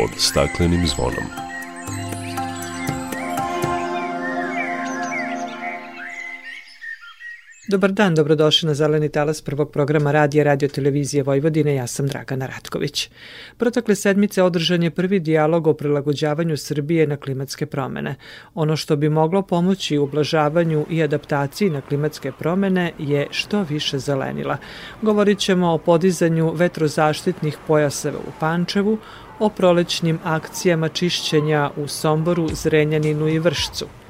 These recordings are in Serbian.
pod staklenim zvonom. Dobar dan, dobrodošli na Zeleni talas prvog programa radija Radio Televizije Vojvodine. Ja sam Dragana Ratković. Protekle sedmice održan je prvi dijalog o prilagođavanju Srbije na klimatske promene. Ono što bi moglo pomoći u ublažavanju i adaptaciji na klimatske promene je što više zelenila. Govorit ćemo o podizanju vetrozaštitnih pojaseva u Pančevu, o prolećnim akcijama čišćenja u Somboru, Zrenjaninu i Vršcu –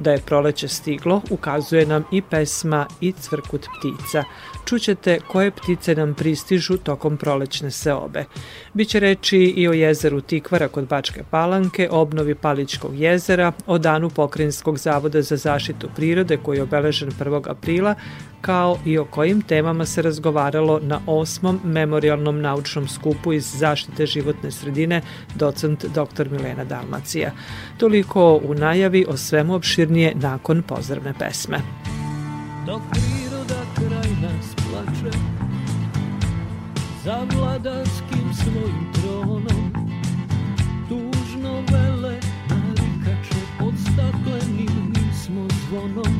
Da je proleće stiglo, ukazuje nam i pesma i cvrkut ptica. Čućete koje ptice nam pristižu tokom prolećne seobe. Biće reči i o jezeru Tikvara kod Bačke Palanke, obnovi Palićkog jezera, o danu Pokrenjskog zavoda za zaštitu prirode koji je obeležen 1. aprila, kao i o kojim temama se razgovaralo na osmom memorialnom naučnom skupu iz zaštite životne sredine docent dr. Milena Dalmacija. Toliko u najavi o svemu opširnije nakon pozdravne pesme. Dok priroda kraj nas plače za vladanskim svojim tronom tužno vele narikače pod staklenim smo zvonom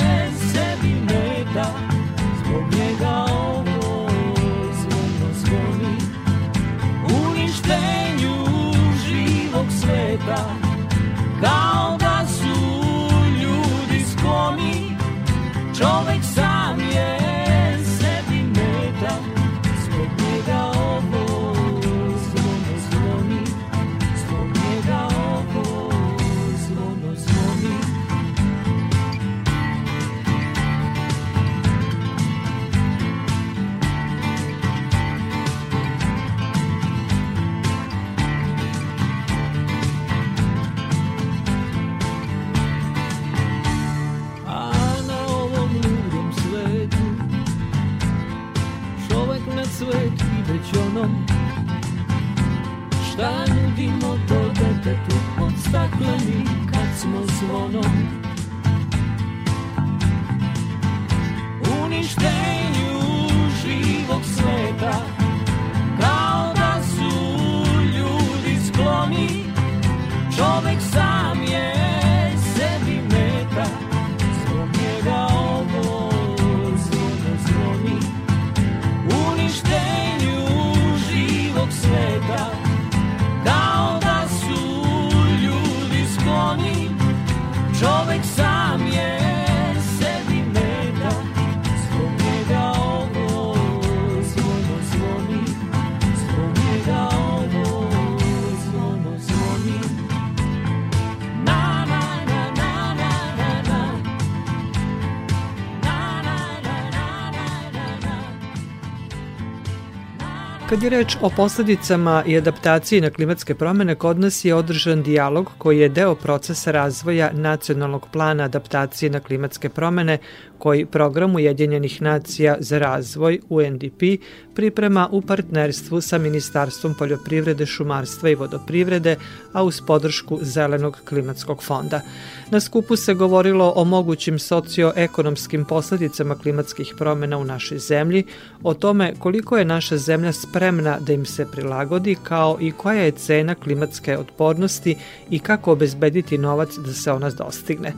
Kad je reč o posledicama i adaptaciji na klimatske promene, kod nas je održan dijalog koji je deo procesa razvoja nacionalnog plana adaptacije na klimatske promene koji program Ujedinjenih nacija za razvoj UNDP priprema u partnerstvu sa Ministarstvom poljoprivrede, šumarstva i vodoprivrede, a uz podršku Zelenog klimatskog fonda. Na skupu se govorilo o mogućim socioekonomskim posledicama klimatskih promena u našoj zemlji, o tome koliko je naša zemlja spremna da im se prilagodi, kao i koja je cena klimatske otpornosti i kako obezbediti novac da se ona dostigne.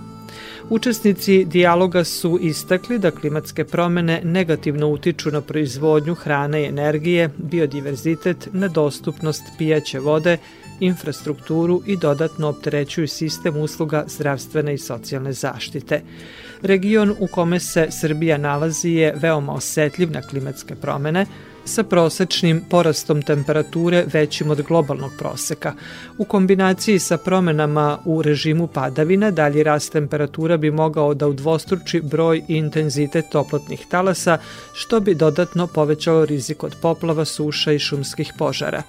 Učesnici dijaloga su istakli da klimatske promene negativno utiču na proizvodnju hrane i energije, biodiverzitet, na dostupnost pijaće vode, infrastrukturu i dodatno opterećuju sistem usluga zdravstvene i socijalne zaštite. Region u kome se Srbija nalazi je veoma osetljiv na klimatske promene, sa prosečnim porastom temperature većim od globalnog proseka. U kombinaciji sa promenama u režimu padavina, dalji rast temperatura bi mogao da udvostruči broj i intenzitet toplotnih talasa, što bi dodatno povećalo rizik od poplava, suša i šumskih požara.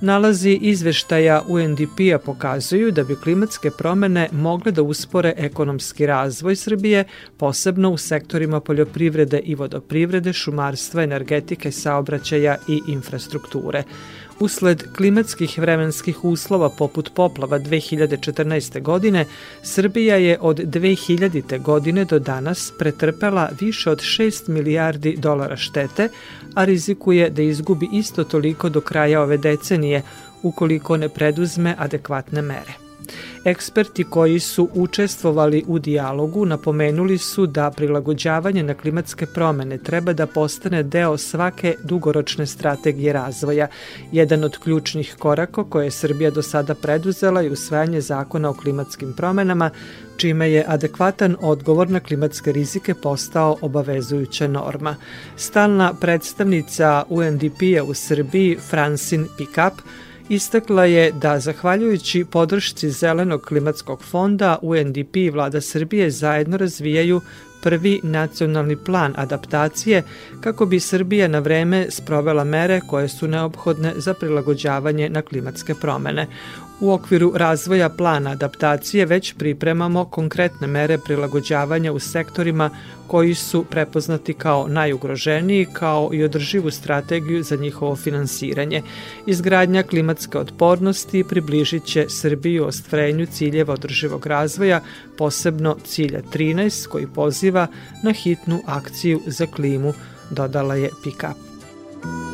Nalazi izveštaja UNDP-a pokazuju da bi klimatske promene mogle da uspore ekonomski razvoj Srbije, posebno u sektorima poljoprivrede i vodoprivrede, šumarstva, energetike, saobraćaja i infrastrukture. Usled klimatskih vremenskih uslova poput poplava 2014. godine, Srbija je od 2000. godine do danas pretrpela više od 6 milijardi dolara štete, a rizikuje da izgubi isto toliko do kraja ove decenije ukoliko ne preduzme adekvatne mere. Eksperti koji su učestvovali u dijalogu napomenuli su da prilagođavanje na klimatske promene treba da postane deo svake dugoročne strategije razvoja. Jedan od ključnih koraka koje je Srbija do sada preduzela je usvajanje zakona o klimatskim promenama, čime je adekvatan odgovor na klimatske rizike postao obavezujuća norma. Stalna predstavnica UNDP-a u Srbiji, Francine Pickup, Istakla je da, zahvaljujući podršci Zelenog klimatskog fonda, UNDP i vlada Srbije zajedno razvijaju prvi nacionalni plan adaptacije kako bi Srbija na vreme sprovela mere koje su neophodne za prilagođavanje na klimatske promene. U okviru razvoja plana adaptacije već pripremamo konkretne mere prilagođavanja u sektorima koji su prepoznati kao najugroženiji, kao i održivu strategiju za njihovo finansiranje. Izgradnja klimatske otpornosti približit će Srbiju ostvarenju ciljeva održivog razvoja, posebno cilja 13 koji poziva na hitnu akciju za klimu, dodala je Pickup.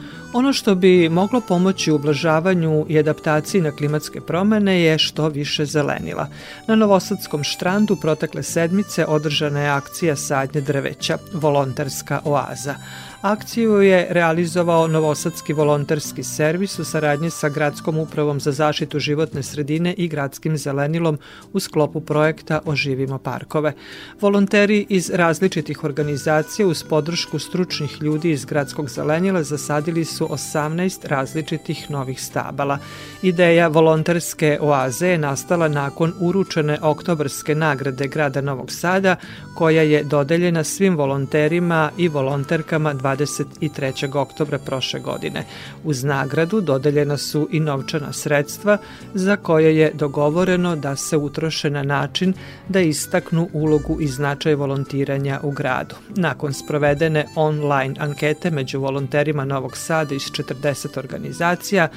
Ono što bi moglo pomoći u ublažavanju i adaptaciji na klimatske promene je što više zelenila. Na Novosadskom štrandu protekle sedmice održana je akcija sadnje drveća, volonterska oaza. Akciju je realizovao Novosadski volonterski servis u saradnji sa Gradskom upravom za zaštitu životne sredine i Gradskim zelenilom u sklopu projekta Oživimo parkove. Volonteri iz različitih organizacija uz podršku stručnih ljudi iz Gradskog zelenila zasadili su 18 različitih novih stabala. Ideja volonterske oaze je nastala nakon uručene oktobarske nagrade grada Novog Sada, koja je dodeljena svim volonterima i volonterkama 23. oktobra prošle godine. Uz nagradu dodeljena su i novčana sredstva za koje je dogovoreno da se utroše na način da istaknu ulogu i značaj volontiranja u gradu. Nakon sprovedene online ankete među volonterima Novog Sada iz 40 organizacija,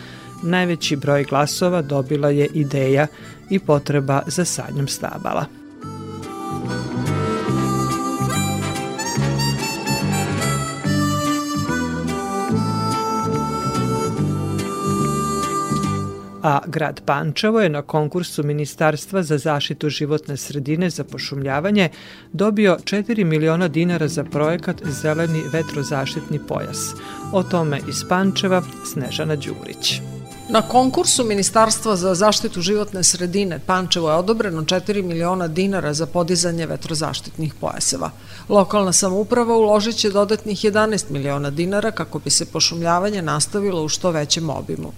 najveći broj glasova dobila je ideja i potreba za sadnjom stabala. A grad Pančevo je na konkursu Ministarstva za zaštitu životne sredine za pošumljavanje dobio 4 miliona dinara za projekat Zeleni vetrozaštitni pojas. O tome iz Pančeva Snežana Đurić. Na konkursu Ministarstva za zaštitu životne sredine Pančevo je odobreno 4 miliona dinara za podizanje vetrozaštitnih pojaseva. Lokalna samouprava uložit će dodatnih 11 miliona dinara kako bi se pošumljavanje nastavilo u što većem obimu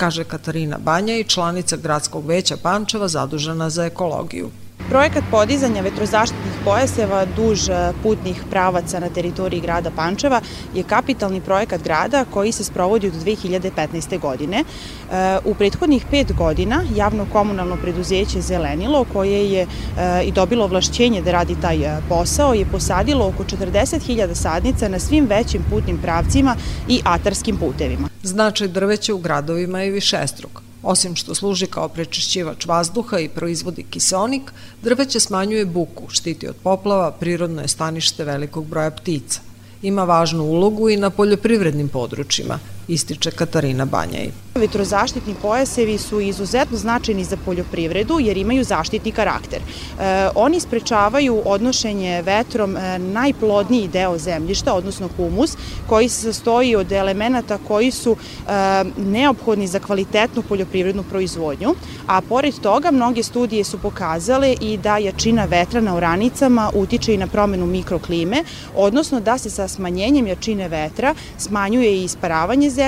kaže Katarina Banja i članica Gradskog veća Pančeva zadužena za ekologiju. Projekat podizanja vetrozaštitnih pojaseva duž e, putnih pravaca na teritoriji grada Pančeva je kapitalni projekat grada koji se sprovodi od 2015. godine. E, u prethodnih pet godina javno komunalno preduzeće Zelenilo, koje je e, i dobilo vlašćenje da radi taj posao, je posadilo oko 40.000 sadnica na svim većim putnim pravcima i atarskim putevima. Značaj drveća u gradovima je višestruk. Osim što služi kao prečišćivač vazduha i proizvodi kiseonik, drveće smanjuje buku, štiti od poplava, prirodno je stanište velikog broja ptica. Ima važnu ulogu i na poljoprivrednim područjima, ističe Katarina Banjaj. Vetrozaštitni pojasevi su izuzetno značajni za poljoprivredu jer imaju zaštitni karakter. E, oni sprečavaju odnošenje vetrom e, najplodniji deo zemljišta, odnosno humus, koji se sastoji od elemenata koji su e, neophodni za kvalitetnu poljoprivrednu proizvodnju, a pored toga mnoge studije su pokazale i da jačina vetra na oranicama utiče i na promenu mikroklime, odnosno da se sa smanjenjem jačine vetra smanjuje i isparavanje zemljišta,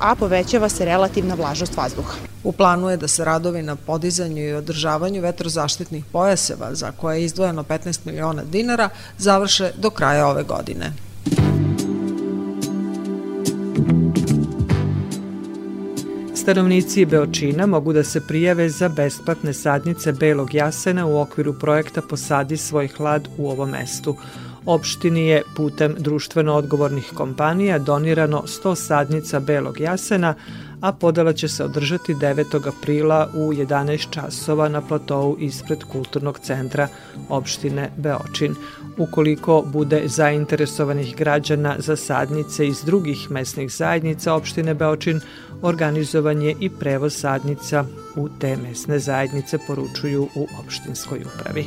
a povećava se relativna vlažnost vazduha. U planu je da se radovi na podizanju i održavanju vetrozaštitnih pojaseva, za koje je izdvojeno 15 miliona dinara, završe do kraja ove godine. Stanovnici Beočina mogu da se prijave za besplatne sadnice belog jasena u okviru projekta Posadi svoj hlad u ovom mestu. Opštini je putem društveno odgovornih kompanija donirano 100 sadnica belog jasena, a podela će se održati 9. aprila u 11 časova na platovu ispred Kulturnog centra opštine Beočin. Ukoliko bude zainteresovanih građana za sadnice iz drugih mesnih zajednica opštine Beočin, organizovan je i prevoz sadnica u te mesne zajednice, poručuju u opštinskoj upravi.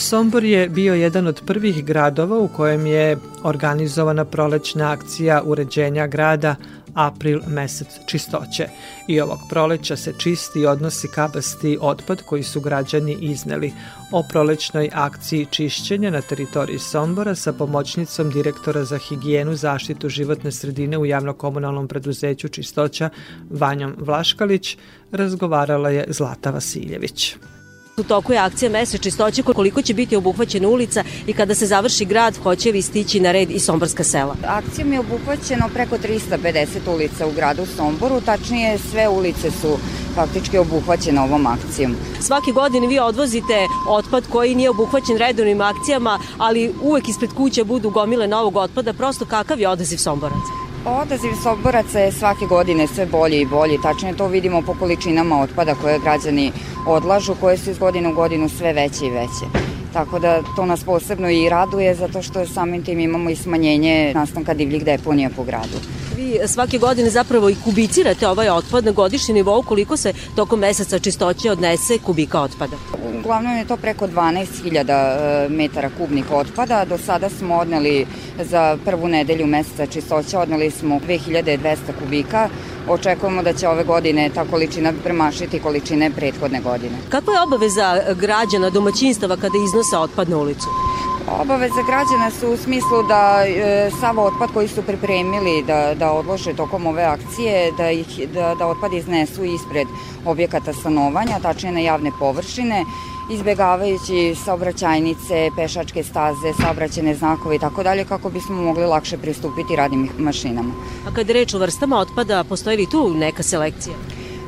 Sombor je bio jedan od prvih gradova u kojem je organizovana prolećna akcija uređenja grada april mesec čistoće. I ovog proleća se čisti i odnosi kabasti otpad koji su građani izneli. O prolećnoj akciji čišćenja na teritoriji Sombora sa pomoćnicom direktora za higijenu zaštitu životne sredine u javnokomunalnom preduzeću Čistoća Vanjom Vlaškalić razgovarala je Zlata Vasiljević. U toku je akcija Mesec čistoće koliko će biti obuhvaćena ulica i kada se završi grad hoće li stići na red i Somborska sela. Akcijom je obuhvaćeno preko 350 ulica u gradu Somboru, tačnije sve ulice su faktički obuhvaćene ovom akcijom. Svake godine vi odvozite otpad koji nije obuhvaćen redovnim akcijama, ali uvek ispred kuće budu gomile novog otpada, prosto kakav je odaziv Somboraca? Odaziv Somboraca je svake godine sve bolji i bolji, tačnije to vidimo po količinama otpada koje građani odlažu, koje su iz godine u godinu sve veće i veće. Tako da to nas posebno i raduje zato što samim tim imamo i smanjenje nastanka divljih deponija po gradu. Vi svake godine zapravo i kubicirate ovaj otpad na godišnji nivou koliko se tokom meseca čistoće odnese kubika otpada? Uglavnom je to preko 12.000 e, metara kubnih otpada. Do sada smo odneli za prvu nedelju meseca čistoće, odneli smo 2200 kubika. Očekujemo da će ove godine ta količina premašiti količine prethodne godine. Kakva je obaveza građana, domaćinstava kada iznose otpad na ulicu? Obaveze građana su u smislu da e, sav otpad koji su pripremili da, da odlože tokom ove akcije, da, ih, da, da otpad iznesu ispred objekata stanovanja, tačnije na javne površine, izbegavajući saobraćajnice, pešačke staze, saobraćene znakove i tako dalje, kako bismo mogli lakše pristupiti radnim mašinama. A kada je reč o vrstama otpada, postoji li tu neka selekcija?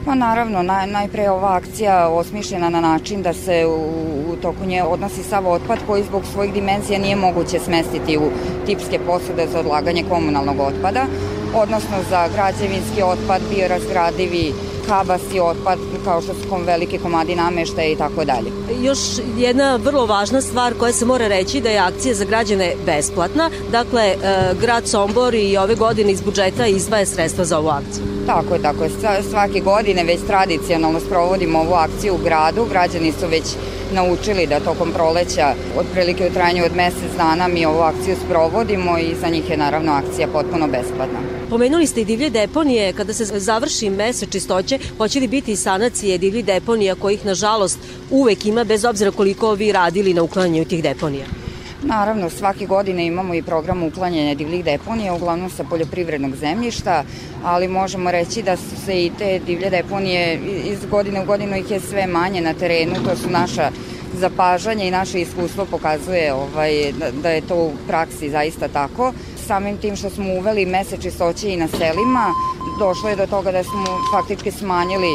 Pa naravno, naj, najpre ova akcija osmišljena na način da se u, u toku nje odnosi sav otpad koji zbog svojih dimenzija nije moguće smestiti u tipske posude za odlaganje komunalnog otpada, odnosno za građevinski otpad, biorazgradivi, kabasti otpad kao što su kom velike komadi nameštaja i tako dalje. Još jedna vrlo važna stvar koja se mora reći da je akcija za građane besplatna. Dakle, e, grad Sombor i ove godine iz budžeta izdvaja sredstva za ovu akciju. Tako je, tako je. Svake godine već tradicionalno sprovodimo ovu akciju u gradu. Građani su već naučili da tokom proleća, otprilike u trajanju od mesec dana, mi ovu akciju sprovodimo i za njih je naravno akcija potpuno besplatna. Pomenuli ste i divlje deponije, kada se završi mesec čistoće, hoće li biti sanacije divlji deponija kojih nažalost uvek ima bez obzira koliko vi radili na uklanjanju tih deponija? Naravno, svake godine imamo i program uklanjanja divljih deponija, uglavnom sa poljoprivrednog zemljišta, ali možemo reći da su se i te divlje deponije iz godine u godinu ih je sve manje na terenu, to su naša zapažanja i naše iskustvo pokazuje ovaj, da, da je to u praksi zaista tako. Samim tim što smo uveli mesec čistoće i na selima, došlo je do toga da smo faktički smanjili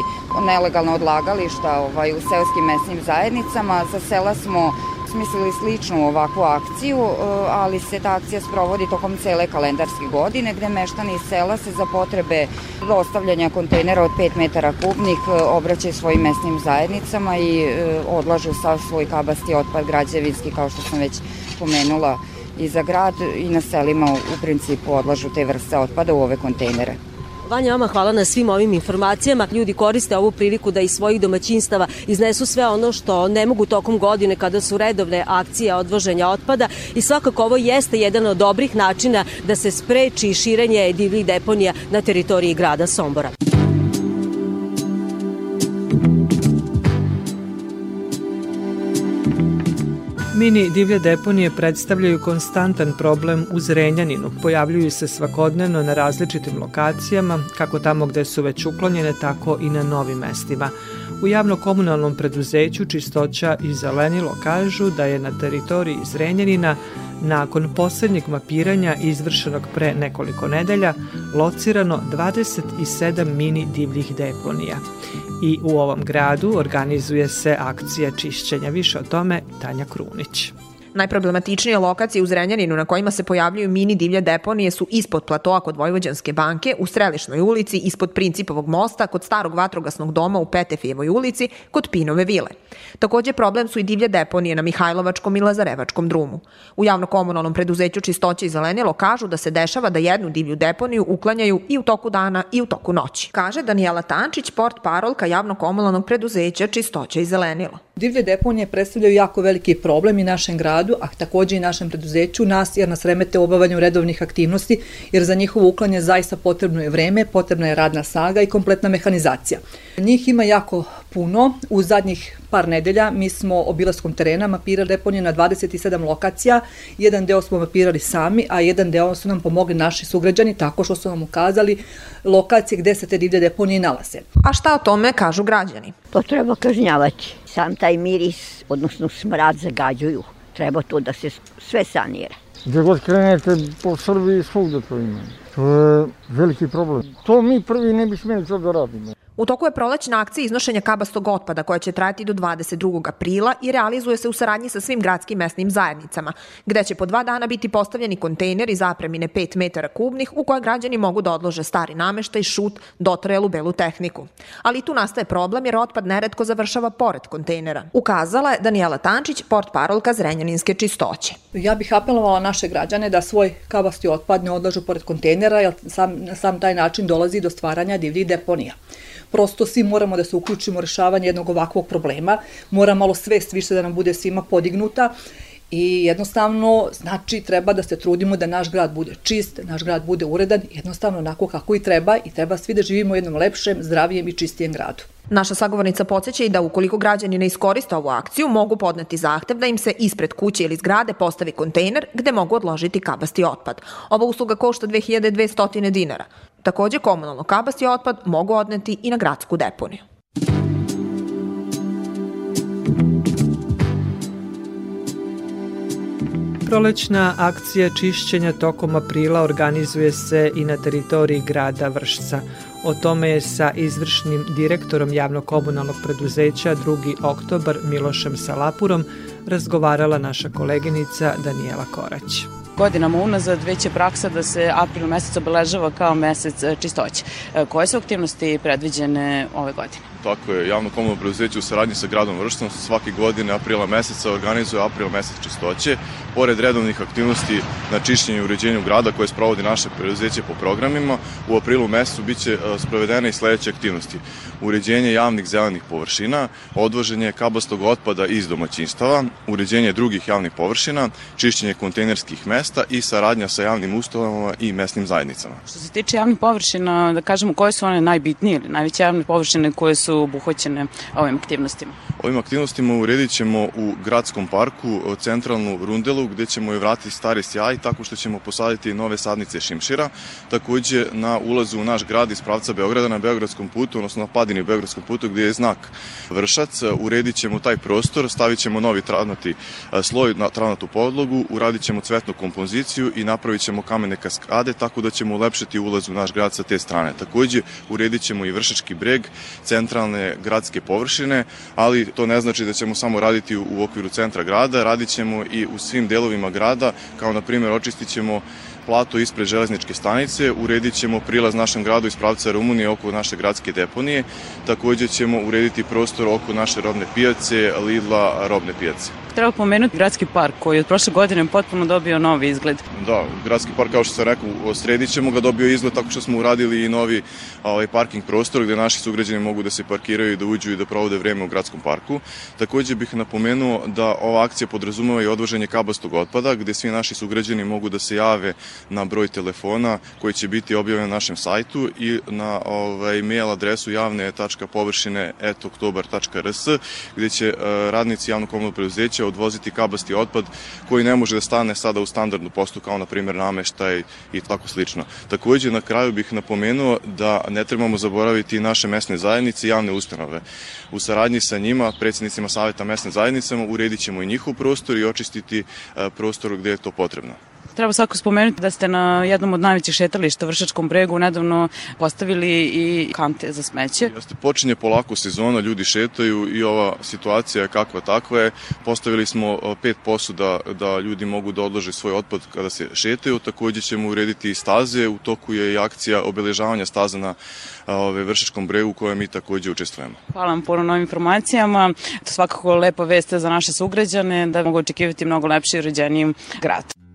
nelegalno odlagališta ovaj, u seoskim mesnim zajednicama. Za sela smo smislili sličnu ovakvu akciju, e, ali se ta akcija sprovodi tokom cele kalendarske godine, gde meštani iz sela se za potrebe dostavljanja kontejnera od 5 metara kubnih e, obraćaju svojim mesnim zajednicama i e, odlažu sav svoj kabasti otpad građevinski, kao što sam već pomenula, i za grad i na selima u principu odlažu te vrste otpada u ove kontejnere. Vanja, vama hvala na svim ovim informacijama. Ljudi koriste ovu priliku da iz svojih domaćinstava iznesu sve ono što ne mogu tokom godine kada su redovne akcije odvoženja otpada i svakako ovo jeste jedan od dobrih načina da se spreči širenje divljih deponija na teritoriji grada Sombora. Mini divlje deponije predstavljaju konstantan problem u Zrenjaninu. Pojavljuju se svakodnevno na različitim lokacijama, kako tamo gde su već uklonjene, tako i na novim mestima. U javno-komunalnom preduzeću Čistoća i Zelenilo kažu da je na teritoriji Zrenjanina nakon poslednjeg mapiranja izvršenog pre nekoliko nedelja locirano 27 mini divljih deponija. I u ovom gradu organizuje se akcija čišćenja. Više o tome Tanja Krunić. Najproblematičnije lokacije u Zrenjaninu na kojima se pojavljuju mini divlje deponije su ispod platoa kod Vojvođanske banke, u Strelišnoj ulici, ispod Principovog mosta, kod starog vatrogasnog doma u Petefijevoj ulici, kod Pinove vile. Takođe problem su i divlje deponije na Mihajlovačkom i Lazarevačkom drumu. U javno-komunalnom preduzeću Čistoće i Zelenilo kažu da se dešava da jednu divlju deponiju uklanjaju i u toku dana i u toku noći. Kaže Danijela Tančić, port parolka javno-komunalnog preduzeća Čistoće i Zelenilo. Divlje deponije predstavljaju jako veliki problem i našem gradu, a takođe i našem preduzeću, nas jer nas remete u obavanju redovnih aktivnosti, jer za njihovo uklanje zaista potrebno je vreme, potrebna je radna saga i kompletna mehanizacija. Njih ima jako puno. U zadnjih par nedelja mi smo obilaskom terena mapirali deponije na 27 lokacija. Jedan deo smo mapirali sami, a jedan deo su nam pomogli naši sugrađani tako što su nam ukazali lokacije gde se te divlje deponije nalaze. A šta o tome kažu građani? To treba kažnjavati. Sam taj miris, odnosno smrad zagađuju. Treba to da se sve sanira. Gde god krenete po Srbiji, svugde to ima. To je veliki problem. To mi prvi ne bi smeli to da radimo. U toku je prolećna akcija iznošenja kabastog otpada koja će trajati do 22. aprila i realizuje se u saradnji sa svim gradskim mesnim zajednicama, gde će po dva dana biti postavljeni kontejneri zapremine 5 metara kubnih u koje građani mogu da odlože stari nameštaj, šut, dotrelu belu tehniku. Ali tu nastaje problem jer otpad neretko završava pored kontejnera. Ukazala je Danijela Tančić, port parolka Zrenjaninske čistoće. Ja bih apelovala naše građane da svoj kabasti otpad ne odlažu pored kontejnera, jer sam, sam taj način dolazi do stvaranja divljih deponija prosto svi moramo da se uključimo u rešavanje jednog ovakvog problema, mora malo svest više da nam bude svima podignuta I jednostavno, znači, treba da se trudimo da naš grad bude čist, naš grad bude uredan, jednostavno onako kako i treba i treba svi da živimo u jednom lepšem, zdravijem i čistijem gradu. Naša sagovornica podsjeća i da ukoliko građani ne iskoriste ovu akciju, mogu podneti zahtev da im se ispred kuće ili zgrade postavi kontejner gde mogu odložiti kabasti otpad. Ova usluga košta 2200 dinara. Takođe, komunalno kabasti otpad mogu odneti i na gradsku deponiju. Prolećna akcija čišćenja tokom aprila organizuje se i na teritoriji grada Vršca. O tome je sa izvršnim direktorom javno-komunalnog preduzeća 2. oktobar Milošem Salapurom razgovarala naša koleginica Danijela Korać godinama unazad već je praksa da se april mesec obeležava kao mesec e, čistoće. E, koje su aktivnosti predviđene ove godine? Tako je, javno komunalno preduzeće u saradnji sa gradom Vrštom svake godine aprila meseca organizuje april mesec čistoće. Pored redovnih aktivnosti na čišćenju i uređenju grada koje sprovodi naše preduzeće po programima, u aprilu mesecu biće e, sprovedene i sledeće aktivnosti. Uređenje javnih zelenih površina, odvoženje kabastog otpada iz domaćinstava, uređenje drugih javnih površina, čišćenje kontejnerskih mesta i saradnja sa javnim ustanovama i mesnim zajednicama. Što se tiče javnih površina, da kažemo koje su one najbitnije ili najveće javne površine koje su obuhvaćene ovim aktivnostima? Ovim aktivnostima uredit ćemo u gradskom parku centralnu rundelu gde ćemo je vratiti stari sjaj tako što ćemo posaditi nove sadnice šimšira. Takođe na ulazu u naš grad iz pravca Beograda na Beogradskom putu, odnosno na padini Beogradskom putu gde je znak Vršac, uredit ćemo taj prostor, stavit ćemo novi travnati sloj na travnatu podlogu, uradit ćemo cvetnu kompoziciju i napravit ćemo kamene kaskade tako da ćemo ulepšati ulaz u naš grad sa te strane. Takođe uredit ćemo i Vršački breg, centralne gradske površine, ali to ne znači da ćemo samo raditi u, okviru centra grada, radit ćemo i u svim delovima grada, kao na primjer očistit ćemo plato ispred železničke stanice, uredit ćemo prilaz našem gradu iz pravca Rumunije oko naše gradske deponije, takođe ćemo urediti prostor oko naše robne pijace, Lidla robne pijace. Treba pomenuti gradski park koji je od prošle godine potpuno dobio novi izgled. Da, gradski park, kao što sam rekao, sredit ćemo ga, dobio izgled tako što smo uradili i novi ovaj, parking prostor gde naši sugrađani mogu da se parkiraju i da uđu i da provode vreme u gradskom parku. Takođe bih napomenuo da ova akcija podrazumeva i odvoženje kabastog otpada, gde svi naši sugrađani mogu da se jave na broj telefona koji će biti objavljen na našem sajtu i na ovaj, mail adresu javne.površine etoktobar.rs gde će uh, radnici javnog komunalnog preduzeća odvoziti kabasti otpad koji ne može da stane sada u standardnu postu kao na primjer nameštaj i tako slično. Takođe na kraju bih napomenuo da ne trebamo zaboraviti naše mesne zajednice i javne ustanove. U saradnji sa njima, predsednicima Saveta mesne zajednicama, uredit ćemo i njihov prostor i očistiti uh, prostor gde je to potrebno. Treba svako spomenuti da ste na jednom od najvećih šetališta u Vršačkom bregu nedavno postavili i kante za smeće. Jeste, počinje polako sezona, ljudi šetaju i ova situacija je kakva takva je. Postavili smo pet posuda da ljudi mogu da odlože svoj otpad kada se šetaju. Takođe ćemo urediti i staze. U toku je i akcija obeležavanja staza na ove, Vršačkom bregu u kojoj mi takođe učestvujemo. Hvala vam puno novim informacijama. To svakako lepa veste za naše sugrađane da mogu očekivati mnogo lepši i uređeniji grad.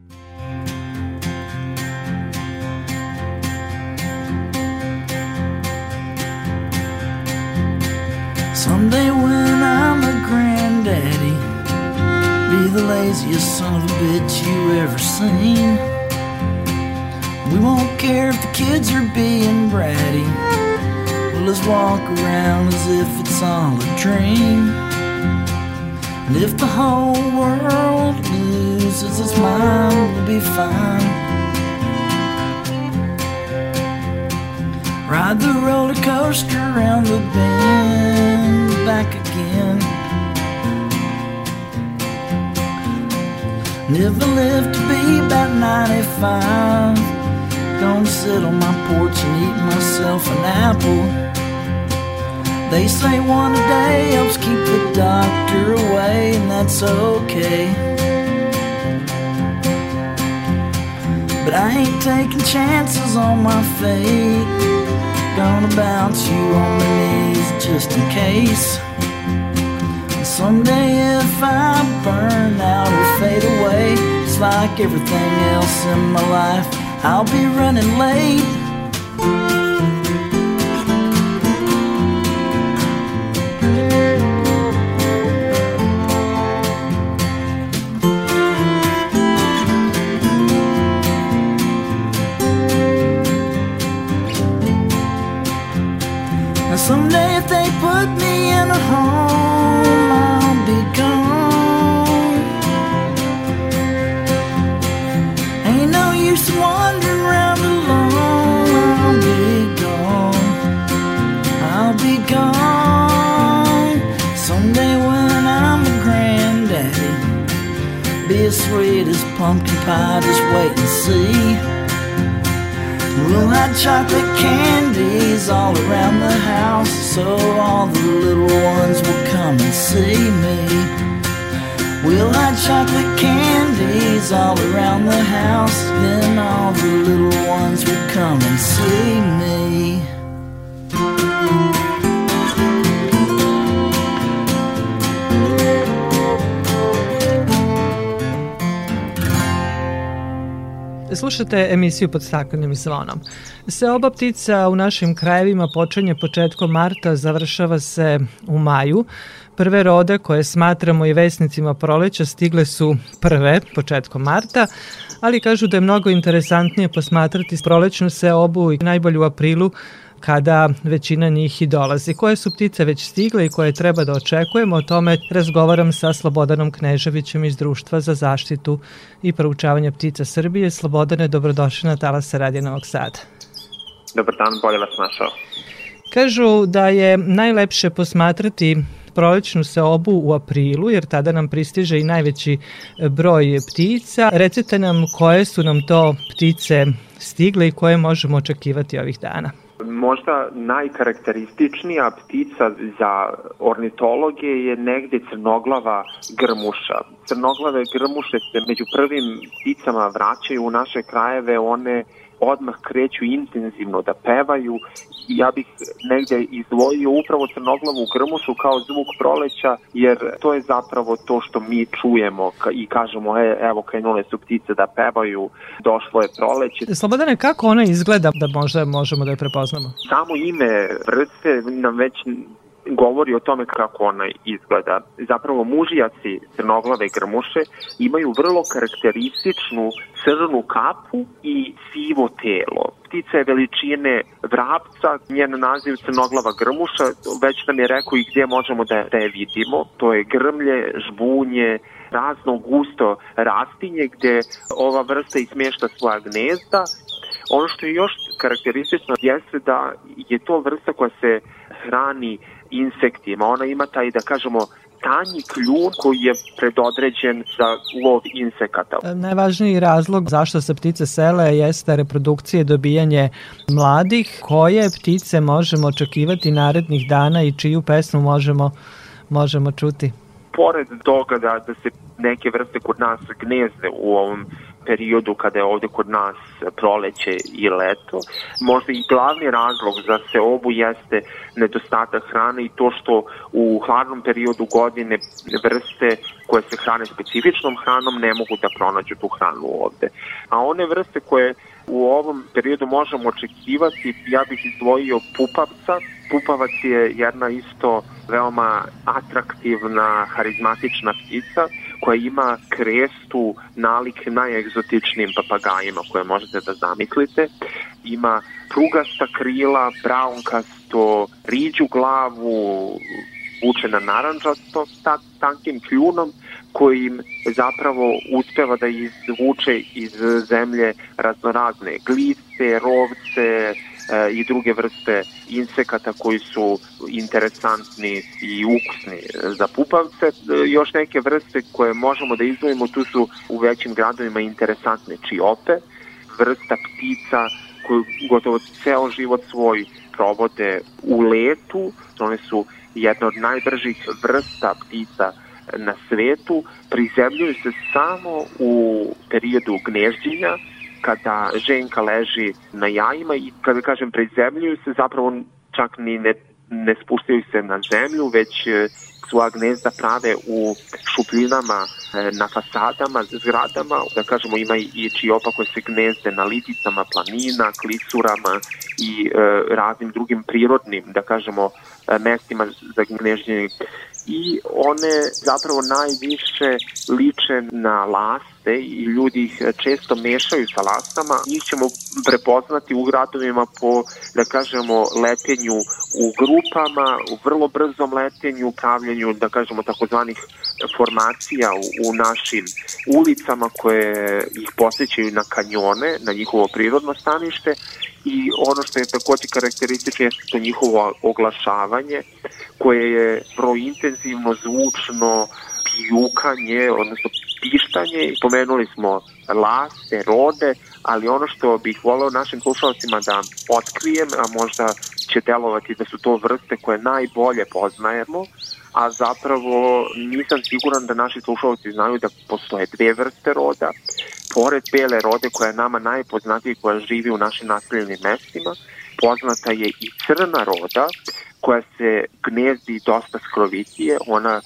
Someday when I'm a granddaddy, be the laziest son of a bitch you ever seen. We won't care if the kids are being bratty. We'll just walk around as if it's all a dream. And if the whole world loses its mind, we'll be fine. Ride the roller coaster around the bend, back again. Never lived to be about 95. Gonna sit on my porch and eat myself an apple. They say one a day helps keep the doctor away, and that's okay. But I ain't taking chances on my fate. Gonna bounce you on my knees just in case. And someday if I burn out or fade away, it's like everything else in my life, I'll be running late. Slušate emisiju pod staklenim zvonom. Se oba ptica u našim krajevima počinje početkom marta, završava se u maju. Prve rode koje smatramo i vesnicima proleća stigle su prve početkom marta, ali kažu da je mnogo interesantnije posmatrati prolećnu se obu i najbolju u aprilu kada većina njih i dolazi. Koje su ptice već stigle i koje treba da očekujemo, o tome razgovaram sa Slobodanom Kneževićem iz Društva za zaštitu i proučavanje ptica Srbije. Slobodane, dobrodošli na Talasa Radija Novog Sada. Dobar dan, bolje vas našao. Kažu da je najlepše posmatrati prolećnu seobu u aprilu, jer tada nam pristiže i najveći broj ptica. Recite nam koje su nam to ptice stigle i koje možemo očekivati ovih dana. Možda najkarakterističnija ptica za ornitologe je negde crnoglava grmuša. Crnoglave grmuše se među prvim pticama vraćaju u naše krajeve, one odmah kreću intenzivno da pevaju. Ja bih negde izdvojio upravo crnoglavu grmušu kao zvuk proleća, jer to je zapravo to što mi čujemo i kažemo, e, evo krenule su ptice da pevaju, došlo je proleće. Slobodane, kako ona izgleda da možda možemo da je prepoznamo? Samo ime vrste nam već govori o tome kako ona izgleda. Zapravo mužijaci crnoglave grmuše imaju vrlo karakterističnu crnu kapu i sivo telo. Ptica je veličine vrapca, njen naziv crnoglava grmuša, već nam je rekao i gdje možemo da, da je vidimo. To je grmlje, žbunje, razno gusto rastinje gde ova vrsta ismješta svoja gnezda. Ono što je još karakteristično jeste da je to vrsta koja se hrani insektima. Ona ima taj, da kažemo, tanji kljun koji je predodređen za lov insekata. E, najvažniji razlog zašto se ptice sele jeste reprodukcije i dobijanje mladih. Koje ptice možemo očekivati narednih dana i čiju pesmu možemo, možemo čuti? Pored toga da, da se neke vrste kod nas gnezde u ovom periodu kada je ovde kod nas proleće i leto. Možda i glavni razlog za se obu jeste nedostatak hrane i to što u hladnom periodu godine vrste koje se hrane specifičnom hranom ne mogu da pronađu tu hranu ovde. A one vrste koje u ovom periodu možemo očekivati, ja bih izdvojio pupavca. Pupavac je jedna isto veoma atraktivna, harizmatična ptica koja ima krestu nalik najegzotičnijim papagajima koje možete da zamislite. Ima prugasta krila, braunkasto, riđu glavu, vučena naranđasto sa tankim kljunom kojim zapravo uspeva da izvuče iz zemlje raznorazne glice, rovce, i druge vrste insekata koji su interesantni i ukusni za pupavce. E, još neke vrste koje možemo da izdvojimo, tu su u većim gradovima interesantne čiope, vrsta ptica koju gotovo ceo život svoj provode u letu. One su jedna od najbržih vrsta ptica na svetu, prizemljuju se samo u periodu gnežđenja, kada ženka leži na jajima i kada kažem prizemljuju se zapravo čak ni ne, ne spuštaju se na zemlju, već e, svoja gnezda prave u šupljinama e, na fasadama, zgradama, da kažemo ima i čiopa koje se gnezde na liticama planina, klisurama i e, raznim drugim prirodnim, da kažemo, e, mestima za gnežđenje i one zapravo najviše liče na laste i ljudi ih često mešaju sa lastama. Njih ćemo prepoznati u gradovima po, da kažemo, letenju u grupama, u vrlo brzom letenju, pravljenju, da kažemo, takozvanih formacija u, u našim ulicama koje ih posjećaju na kanjone, na njihovo prirodno stanište i ono što je takođe karakteristično je to njihovo oglašavanje koje je prointenzivno, zvučno, pijukanje, odnosno pištanje. Pomenuli smo laste, rode, ali ono što bih voleo našim slušalcima da otkrijem, a možda će delovati da su to vrste koje najbolje poznajemo, a zapravo nisam siguran da naši slušalci znaju da postoje dve vrste roda. Pored bele rode koja je nama najpoznatija koja živi u našim naseljenim mestima, poznata je i crna roda koja se gnezdi dosta skrovitije. Ona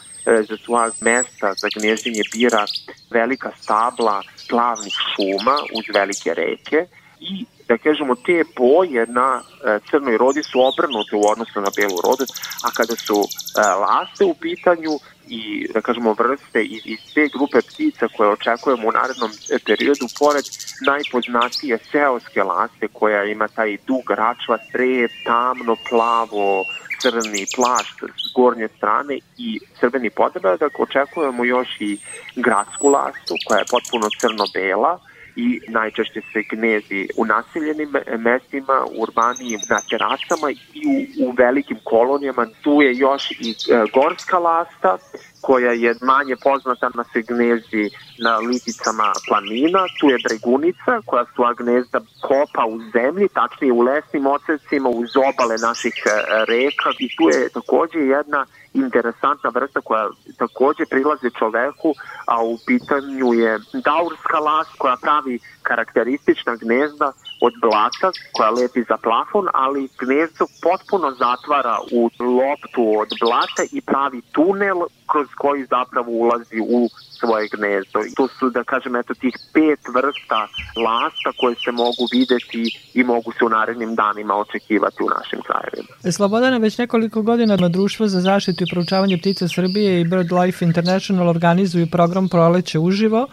svoja mesta za gnježđenje bira velika stabla plavnih šuma uz velike reke i da kažemo te boje na e, crnoj rodi su obrnute u odnosu na belu rodu, a kada su e, laste u pitanju i da kažemo vrste iz, iz te grupe ptica koje očekujemo u narednom periodu, pored najpoznatije seoske laste koja ima taj dug račva, tre, tamno, plavo, crni plašt s gornje strane i crveni podredak, očekujemo još i gradsku lastu koja je potpuno crno-bela, i najčešće se gnezi u naseljenim mestima, u urbanijim na terasama i u, u velikim kolonijama. Tu je još i e, gorska lasta koja je manje poznata na se gnezdi na liticama planina. Tu je bregunica koja svoja gnezda kopa u zemlji, tačnije u lesnim ocesima, uz obale naših e, reka i tu je takođe jedna interesantna vrsta koja takođe prilazi čoveku, a u pitanju je daurska las koja pravi karakteristična gnezda od blata koja lepi za plafon, ali gnezdo potpuno zatvara u loptu od blata i pravi tunel kroz koji zapravo ulazi u svoje gnezdo. I to su, da kažem, eto tih pet vrsta lasta koje se mogu videti i mogu se u narednim danima očekivati u našim krajevima. Slobodana, već nekoliko godina na Društvo za zaštitu i proučavanje ptica Srbije i BirdLife International organizuju program Proleće uživo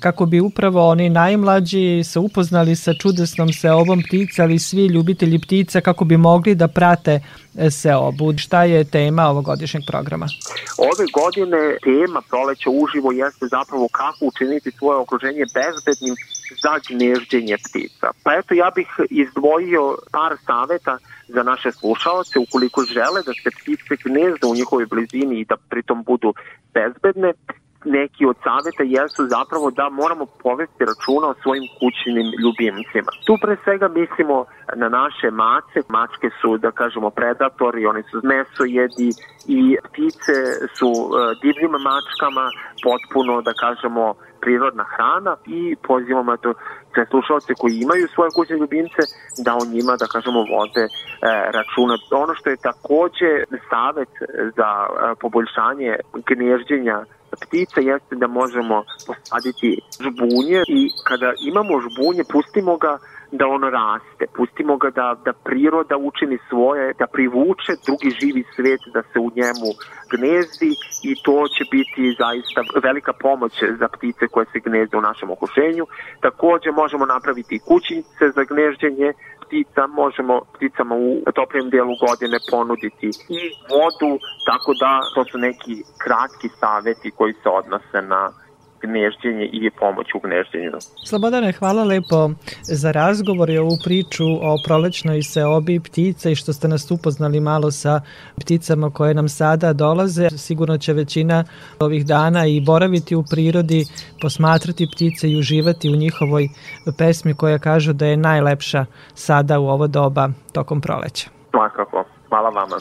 kako bi upravo oni najmlađi se upoznali sa čudesnom seobom ptica, ali svi ljubitelji ptica kako bi mogli da prate seobu. Šta je tema ovogodišnjeg programa? Ove godine tema proleća uživo jeste zapravo kako učiniti svoje okruženje bezbednim za gnježđenje ptica. Pa eto ja bih izdvojio par saveta za naše slušalce ukoliko žele da se ptice gnezda u njihovoj blizini i da pritom budu bezbedne, neki od saveta jesu zapravo da moramo povesti računa o svojim kućnim ljubimcima. Tu pre svega mislimo na naše mace. Mačke su, da kažemo, predatori, oni su mesojedi i ptice su e, divljim mačkama potpuno, da kažemo, prirodna hrana i pozivamo to sve slušalce koji imaju svoje kućne ljubimce da o njima, da kažemo, vode e, računa. Ono što je takođe savet za e, poboljšanje gnježđenja ptica jeste da možemo posaditi žbunje i kada imamo žbunje pustimo ga da on raste, pustimo ga da, da priroda učini svoje, da privuče drugi živi svet da se u njemu gnezdi i to će biti zaista velika pomoć za ptice koje se gnezde u našem okruženju. Takođe možemo napraviti kućice za gnežđenje ptica, možemo pticama u toplijem delu godine ponuditi i vodu, tako da to su neki kratki saveti koji se odnose na gnježđenje i pomoć u gnježđenju. Slobodane, hvala lepo za razgovor i ovu priču o prolećnoj seobi ptica i što ste nas upoznali malo sa pticama koje nam sada dolaze. Sigurno će većina ovih dana i boraviti u prirodi, posmatrati ptice i uživati u njihovoj pesmi koja kažu da je najlepša sada u ovo doba tokom proleća. Svakako. Hvala vama.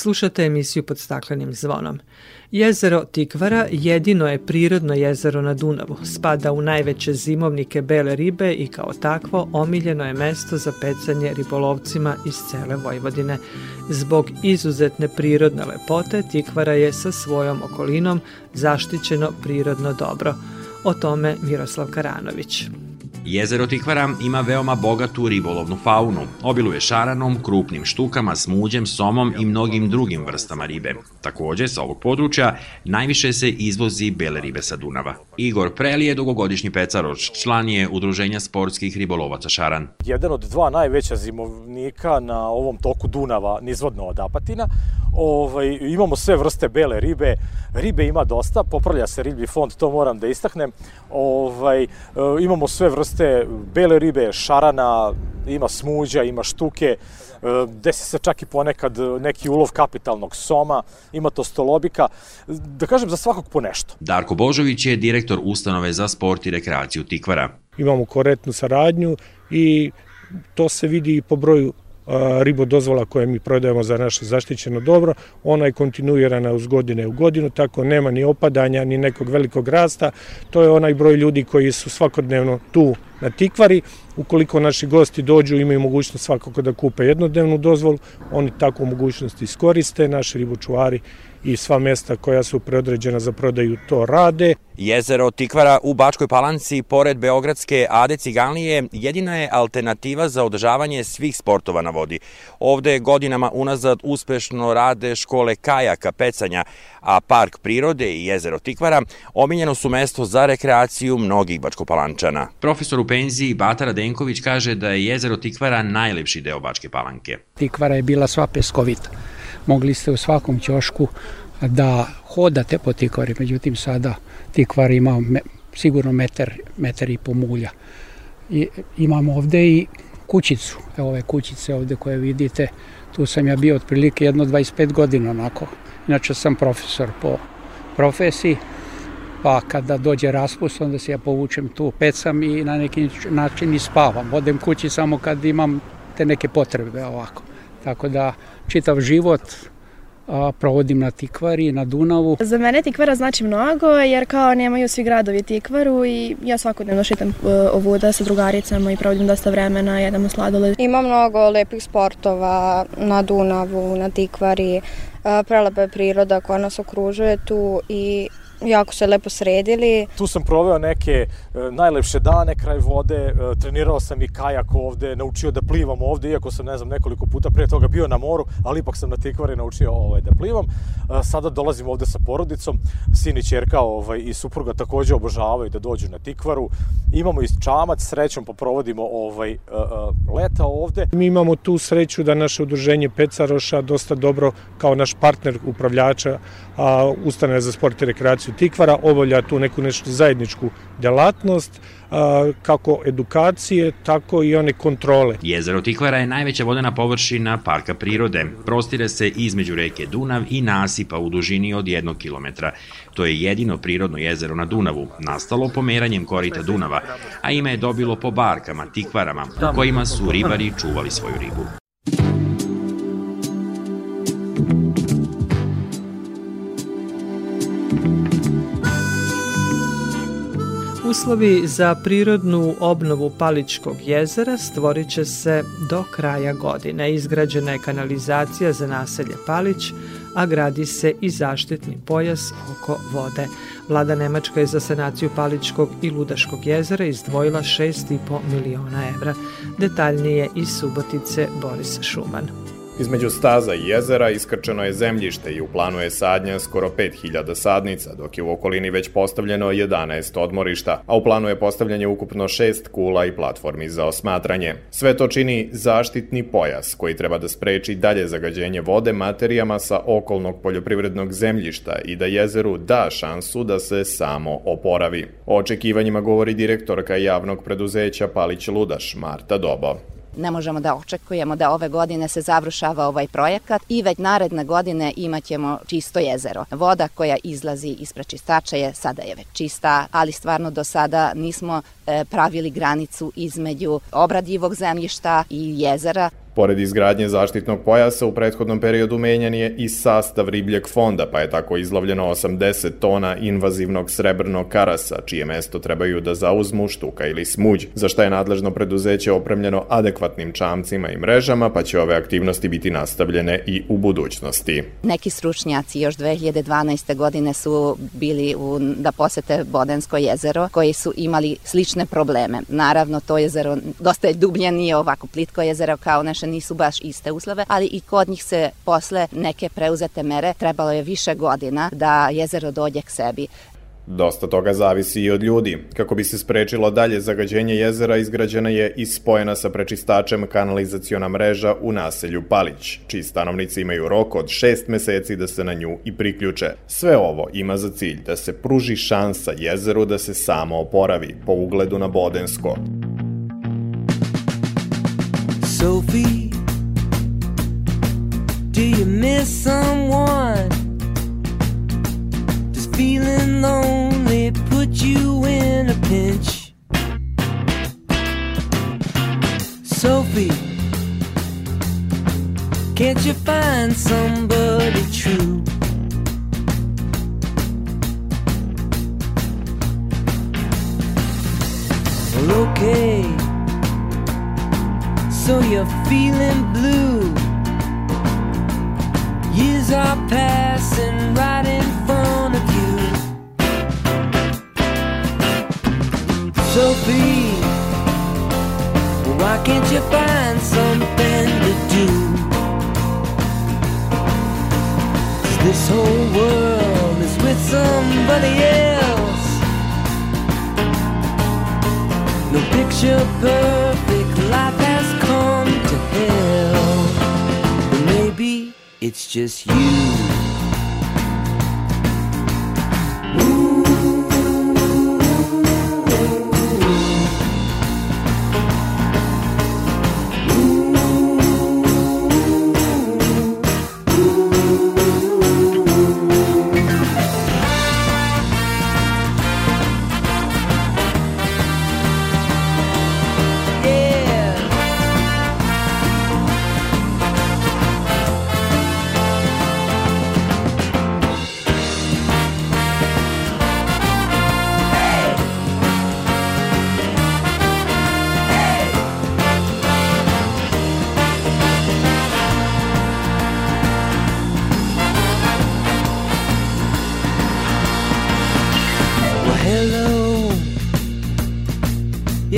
Slušate emisiju pod staklenim zvonom. Jezero Tikvara jedino je prirodno jezero na Dunavu. Spada u najveće zimovnike bele ribe i kao takvo omiljeno je mesto za pecanje ribolovcima iz cele Vojvodine. Zbog izuzetne prirodne lepote Tikvara je sa svojom okolinom zaštićeno prirodno dobro. O tome Miroslav Karanović. Jezero Tikvara ima veoma bogatu ribolovnu faunu. Obiluje šaranom, krupnim štukama, smuđem, somom i mnogim drugim vrstama ribe. Takođe, sa ovog područja najviše se izvozi bele ribe sa Dunava. Igor Preli je dugogodišnji pecaroč, član je Udruženja sportskih ribolovaca Šaran. Jedan od dva najveća zimovnika na ovom toku Dunava, nizvodno od Apatina. Ovaj, imamo sve vrste bele ribe, ribe ima dosta, popravlja se riblji fond, to moram da istaknem. Ovaj, imamo sve vrste bele ribe, šarana, ima smuđa, ima štuke, desi se čak i ponekad neki ulov kapitalnog soma, ima to stolobika, da kažem za svakog po nešto. Darko Božović je direktor ustanove za sport i rekreaciju Tikvara. Imamo korektnu saradnju i to se vidi i po broju ribo dozvola koje mi prodajemo za naše zaštićeno dobro, ona je kontinuirana uz godine u godinu, tako nema ni opadanja, ni nekog velikog rasta. To je onaj broj ljudi koji su svakodnevno tu na Tikvari. Ukoliko naši gosti dođu, imaju mogućnost svakako da kupe jednodnevnu dozvolu, oni takvu mogućnost iskoriste, naši ribočuvari i sva mesta koja su preodređena za prodaju to rade. Jezero Tikvara u Bačkoj Palanci, pored Beogradske Ade Ciganlije, jedina je alternativa za održavanje svih sportova na vodi. Ovde godinama unazad uspešno rade škole kajaka, pecanja, a Park prirode i jezero Tikvara omiljeno su mesto za rekreaciju mnogih Bačkopalančana. Profesor u penziji Batara Denković kaže da je jezero Tikvara najlepši deo Bačke Palanke. Tikvara je bila sva peskovita mogli ste u svakom ćošku da hodate po tikvari, međutim sada tikvar ima me, sigurno metar, metar i po mulja. I, imamo ovde i kućicu, evo ove kućice ovde koje vidite, tu sam ja bio otprilike jedno 25 godina onako. Inače sam profesor po profesiji, pa kada dođe raspust, onda se ja povučem tu, pecam i na neki način i spavam. Odem kući samo kad imam te neke potrebe ovako. Tako da čitav život a, provodim na Tikvari, na Dunavu. Za mene Tikvara znači mnogo jer kao nemaju svi gradovi Tikvaru i ja svakodnevno šitam uh, ovuda sa drugaricama i provodim dosta vremena, jedemo sladoled. Ima mnogo lepih sportova na Dunavu, na Tikvari, prelepa je priroda koja nas okružuje tu i jako se lepo sredili. Tu sam proveo neke e, najlepše dane kraj vode, e, trenirao sam i kajak ovde, naučio da plivam ovde, iako sam, ne znam, nekoliko puta pre toga bio na moru, ali ipak sam na Tikvari naučio ovaj, da plivam. E, sada dolazim ovde sa porodicom, sin i čerka ovaj, i supruga takođe obožavaju da dođu na Tikvaru. Imamo i čamac, srećom pa provodimo ovaj, leta ovde. Mi imamo tu sreću da naše udruženje Pecaroša dosta dobro kao naš partner upravljača a, Ustane za sport i rekreaciju Tikvara obavlja tu neku nešto zajedničku delatnost, a, kako edukacije, tako i one kontrole. Jezero Tikvara je najveća vodena površina parka prirode. Prostire se između reke Dunav i nasipa u dužini od jednog kilometra. To je jedino prirodno jezero na Dunavu, nastalo pomeranjem korita Dunava, a ime je dobilo po barkama, tikvarama, u kojima su ribari čuvali svoju ribu. Uslovi za prirodnu obnovu Paličkog jezera stvorit će se do kraja godine. Izgrađena je kanalizacija za naselje Palić, a gradi se i zaštitni pojas oko vode. Vlada Nemačka je za sanaciju Paličkog i Ludaškog jezera izdvojila 6,5 miliona evra. Detaljnije iz Subotice Boris Šuman. Između staza i jezera iskrčeno je zemljište i u planu je sadnja skoro 5000 sadnica, dok je u okolini već postavljeno 11 odmorišta, a u planu je postavljanje ukupno 6 kula i platformi za osmatranje. Sve to čini zaštitni pojas koji treba da spreči dalje zagađenje vode materijama sa okolnog poljoprivrednog zemljišta i da jezeru da šansu da se samo oporavi. O očekivanjima govori direktorka javnog preduzeća Palić Ludaš Marta Dobo. Ne možemo da očekujemo da ove godine se završava ovaj projekat i već naredne godine imaćemo čisto jezero. Voda koja izlazi iz prečistača je sada je već čista, ali stvarno do sada nismo e, pravili granicu između obradivog zemljišta i jezera. Pored izgradnje zaštitnog pojasa, u prethodnom periodu menjan je i sastav ribljeg fonda, pa je tako izlovljeno 80 tona invazivnog srebrnog karasa, čije mesto trebaju da zauzmu štuka ili smuđ, za šta je nadležno preduzeće opremljeno adekvatnim čamcima i mrežama, pa će ove aktivnosti biti nastavljene i u budućnosti. Neki stručnjaci još 2012. godine su bili u, da posete Bodensko jezero, koji su imali slične probleme. Naravno, to jezero dosta je dublje, nije ovako plitko jezero kao naše nisu baš iste uslove, ali i kod njih se posle neke preuzete mere trebalo je više godina da jezero dođe k sebi. Dosta toga zavisi i od ljudi. Kako bi se sprečilo dalje zagađenje jezera, izgrađena je i spojena sa prečistačem kanalizaciona mreža u naselju Palić, čiji stanovnici imaju rok od šest meseci da se na nju i priključe. Sve ovo ima za cilj da se pruži šansa jezeru da se samo oporavi, po ugledu na Bodensko. Sophie, do you miss someone?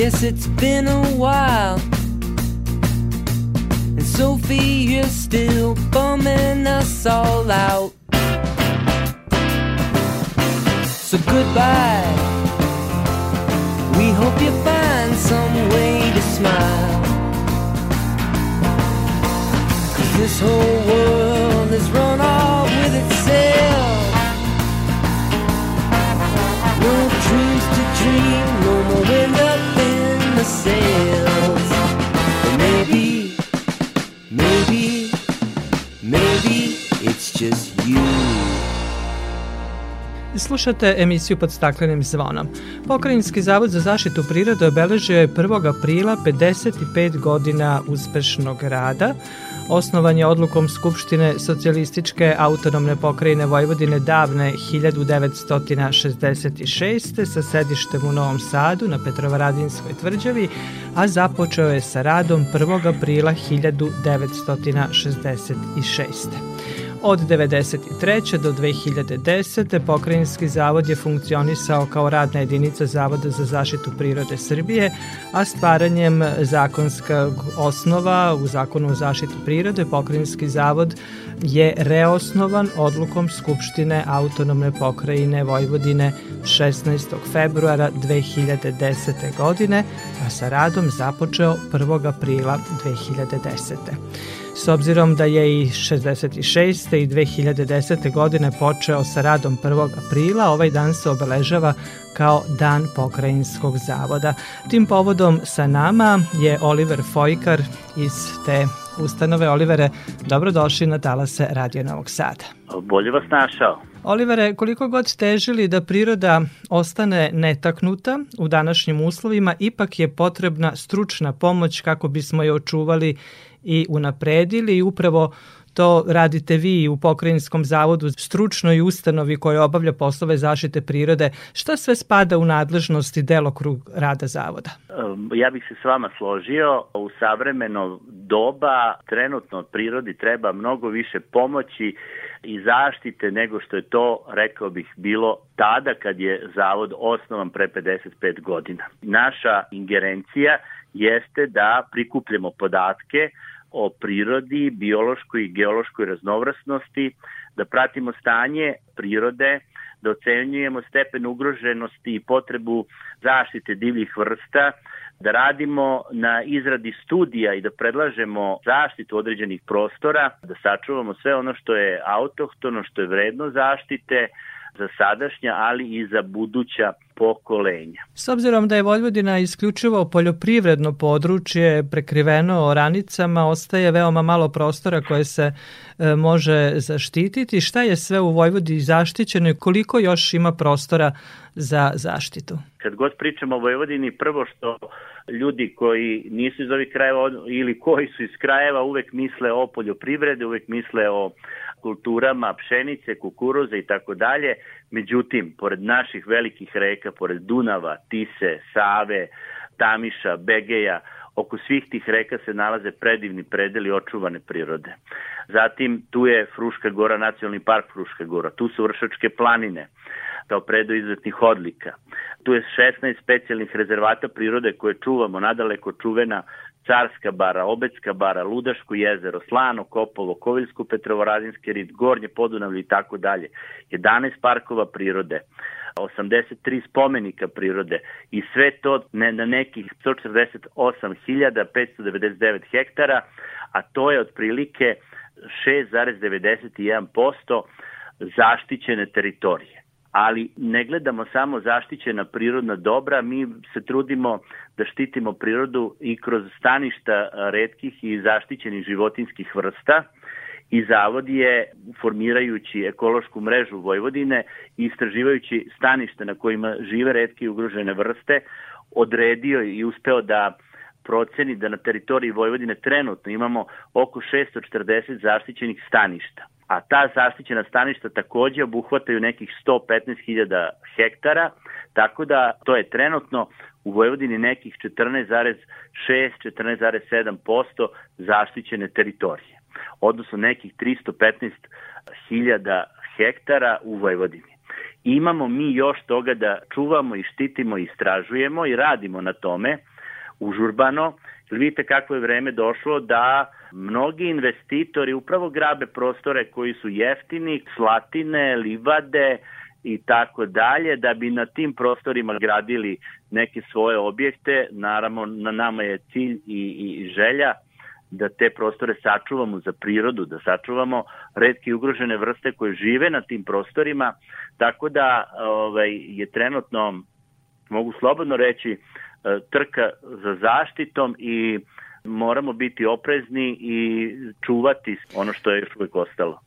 It's been a while. And Sophia's still bumming us all out. So goodbye. We hope you find some way to smile. Cause this whole world has run off with itself. No dreams to dream, no more in sails. But maybe, maybe, maybe it's just you. Slušate emisiju pod staklenim zvonom. Pokrajinski zavod za zaštitu prirode obeležio je 1. aprila 55 godina uspešnog rada. Osnovan je odlukom Skupštine socijalističke autonomne pokrajine Vojvodine davne 1966. sa sedištem u Novom Sadu na Petrovaradinskoj tvrđavi, a započeo je sa radom 1. aprila 1966. Od 1993. do 2010. Pokrajinski zavod je funkcionisao kao radna jedinica Zavoda za zaštitu prirode Srbije, a stvaranjem zakonskog osnova u Zakonu o zaštiti prirode Pokrajinski zavod je reosnovan odlukom Skupštine autonomne pokrajine Vojvodine 16. februara 2010. godine, a sa radom započeo 1. aprila 2010. S obzirom da je i 66. i 2010. godine počeo sa radom 1. aprila, ovaj dan se obeležava kao Dan pokrajinskog zavoda. Tim povodom sa nama je Oliver Fojkar iz te ustanove. Olivere, dobrodošli na talase Radio Novog Sada. Bolje vas našao. Olivere, koliko god težili da priroda ostane netaknuta u današnjim uslovima, ipak je potrebna stručna pomoć kako bismo je očuvali i unapredili i upravo to radite vi u Pokrajinskom zavodu, stručnoj ustanovi koja obavlja poslove zaštite prirode. Šta sve spada u nadležnost i delokrug rada zavoda? Ja bih se s vama složio. U savremeno doba trenutno prirodi treba mnogo više pomoći i zaštite nego što je to, rekao bih, bilo tada kad je zavod osnovan pre 55 godina. Naša ingerencija jeste da prikupljamo podatke o prirodi, biološkoj i geološkoj raznovrstnosti, da pratimo stanje prirode, da ocenjujemo stepen ugroženosti i potrebu zaštite divljih vrsta, da radimo na izradi studija i da predlažemo zaštitu određenih prostora, da sačuvamo sve ono što je autohtono, što je vredno zaštite, za sadašnja, ali i za buduća pokolenja. S obzirom da je Vojvodina isključivo poljoprivredno područje prekriveno oranicama, ostaje veoma malo prostora koje se e, može zaštititi. Šta je sve u Vojvodini zaštićeno i koliko još ima prostora za zaštitu? Kad god pričamo o Vojvodini, prvo što ljudi koji nisu iz ovih krajeva ili koji su iz krajeva uvek misle o poljoprivrede, uvek misle o kulturama pšenice, kukuruza i tako dalje. Međutim, pored naših velikih reka, pored Dunava, Tise, Save, Tamiša, Begeja, oko svih tih reka se nalaze predivni predeli očuvane prirode. Zatim tu je Fruška gora, nacionalni park Fruška gora, tu su Vršačke planine kao predo izvetnih odlika. Tu je 16 specijalnih rezervata prirode koje čuvamo, nadaleko čuvena Carska bara, Obecka bara, Ludaško jezero, Slano, Kopovo, Koviljsko, Petrovoradinski rit, Gornje Podunavlje i tako dalje. 11 parkova prirode, 83 spomenika prirode i sve to ne, na nekih 148.599 hektara, a to je otprilike 6,91% zaštićene teritorije ali ne gledamo samo zaštićena prirodna dobra, mi se trudimo da štitimo prirodu i kroz staništa redkih i zaštićenih životinskih vrsta. I zavod je formirajući ekološku mrežu Vojvodine i istraživajući staništa na kojima žive redke i ugrožene vrste odredio i uspeo da proceni da na teritoriji Vojvodine trenutno imamo oko 640 zaštićenih staništa a ta zaštićena staništa takođe obuhvataju nekih 115.000 hektara, tako da to je trenutno u Vojvodini nekih 14,6-14,7% zaštićene teritorije, odnosno nekih 315.000 hektara u Vojvodini. Imamo mi još toga da čuvamo i štitimo i istražujemo i radimo na tome, užurbano. Vidite kako je vreme došlo da mnogi investitori upravo grabe prostore koji su jeftini, slatine, livade, i tako dalje, da bi na tim prostorima gradili neke svoje objekte. Naravno, na nama je cilj i, i želja da te prostore sačuvamo za prirodu, da sačuvamo redke i ugrožene vrste koje žive na tim prostorima, tako da ovaj, je trenutno, mogu slobodno reći, e, trka za zaštitom i moramo biti oprezni i čuvati ono što je još uvijek ostalo.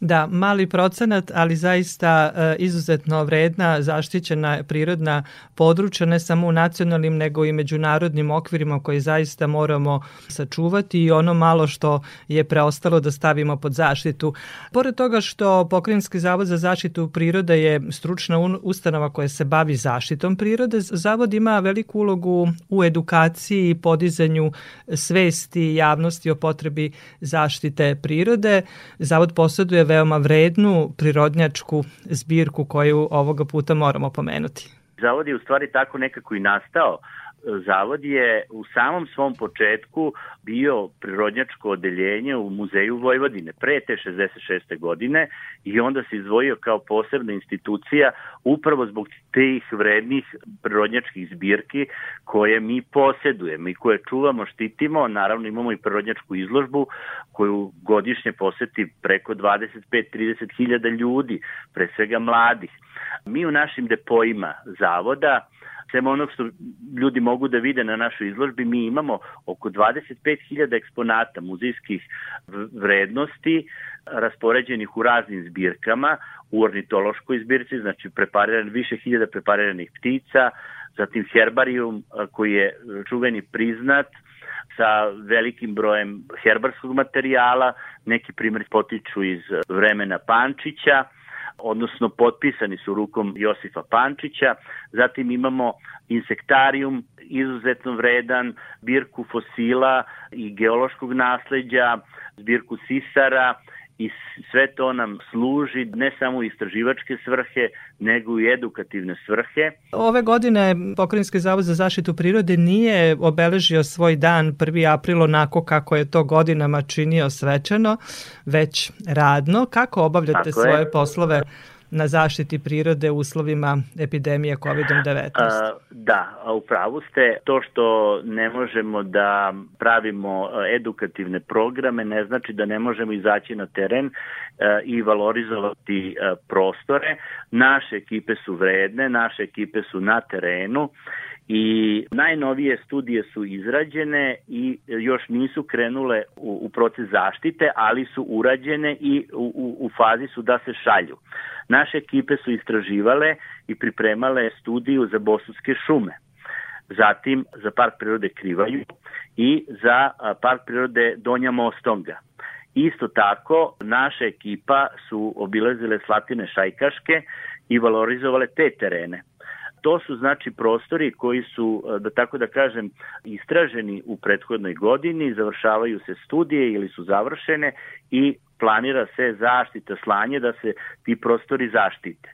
Da, mali procenat, ali zaista e, izuzetno vredna, zaštićena prirodna područja, ne samo u nacionalnim, nego i međunarodnim okvirima koje zaista moramo sačuvati i ono malo što je preostalo da stavimo pod zaštitu. Pored toga što Pokrenjski zavod za zaštitu prirode je stručna ustanova koja se bavi zaštitom prirode, zavod ima veliku ulogu u edukaciji i podizanju svesti javnosti o potrebi zaštite prirode. Zavod posjeduje veoma vrednu prirodnjačku zbirku koju ovoga puta moramo pomenuti. Zavod je u stvari tako nekako i nastao. Zavod je u samom svom početku bio prirodnjačko odeljenje u Muzeju Vojvodine pre te 66. godine i onda se izvojio kao posebna institucija upravo zbog tih vrednih prirodnjačkih zbirki koje mi posedujemo i koje čuvamo, štitimo. Naravno imamo i prirodnjačku izložbu koju godišnje poseti preko 25-30 hiljada ljudi, pre svega mladih. Mi u našim depojima zavoda sem onog što ljudi mogu da vide na našoj izložbi, mi imamo oko 25.000 eksponata muzejskih vrednosti raspoređenih u raznim zbirkama, u ornitološkoj zbirci, znači prepariran, više hiljada prepariranih ptica, zatim herbarijum koji je čuveni priznat, sa velikim brojem herbarskog materijala, neki primjer potiču iz vremena Pančića, odnosno potpisani su rukom Josifa Pančića. Zatim imamo insektarijum, izuzetno vredan, birku fosila i geološkog nasleđa, zbirku sisara i sve to nam služi ne samo u istraživačke svrhe, nego i edukativne svrhe. Ove godine Pokrenjski zavod za zaštitu prirode nije obeležio svoj dan 1. april onako kako je to godinama činio svečano, već radno. Kako obavljate Tako svoje je. poslove na zaštiti prirode u uslovima epidemije COVID-19. Da, a upravo ste. To što ne možemo da pravimo edukativne programe ne znači da ne možemo izaći na teren i valorizovati prostore. Naše ekipe su vredne, naše ekipe su na terenu I najnovije studije su izrađene i još nisu krenule u, u proces zaštite, ali su urađene i u, u, u fazi su da se šalju. Naše ekipe su istraživale i pripremale studiju za Bosanske šume, zatim za park prirode Krivaju i za park prirode Donja Mostonga. Isto tako, naša ekipa su obilazile Slatine Šajkaške i valorizovale te terene. To su znači prostori koji su, da tako da kažem, istraženi u prethodnoj godini, završavaju se studije ili su završene i planira se zaštita slanje da se ti prostori zaštite.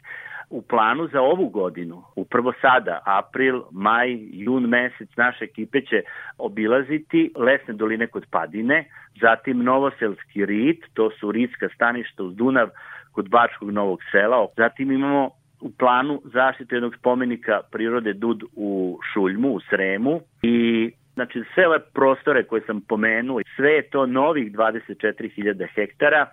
U planu za ovu godinu, upravo sada, april, maj, jun mesec, naše ekipe će obilaziti lesne doline kod Padine, zatim Novoselski rit, to su ritska staništa uz Dunav kod Bačkog Novog sela, zatim imamo u planu zaštite jednog spomenika prirode Dud u Šuljmu, u Sremu. I Znači sve ove prostore koje sam pomenuo, sve je to novih 24.000 hektara.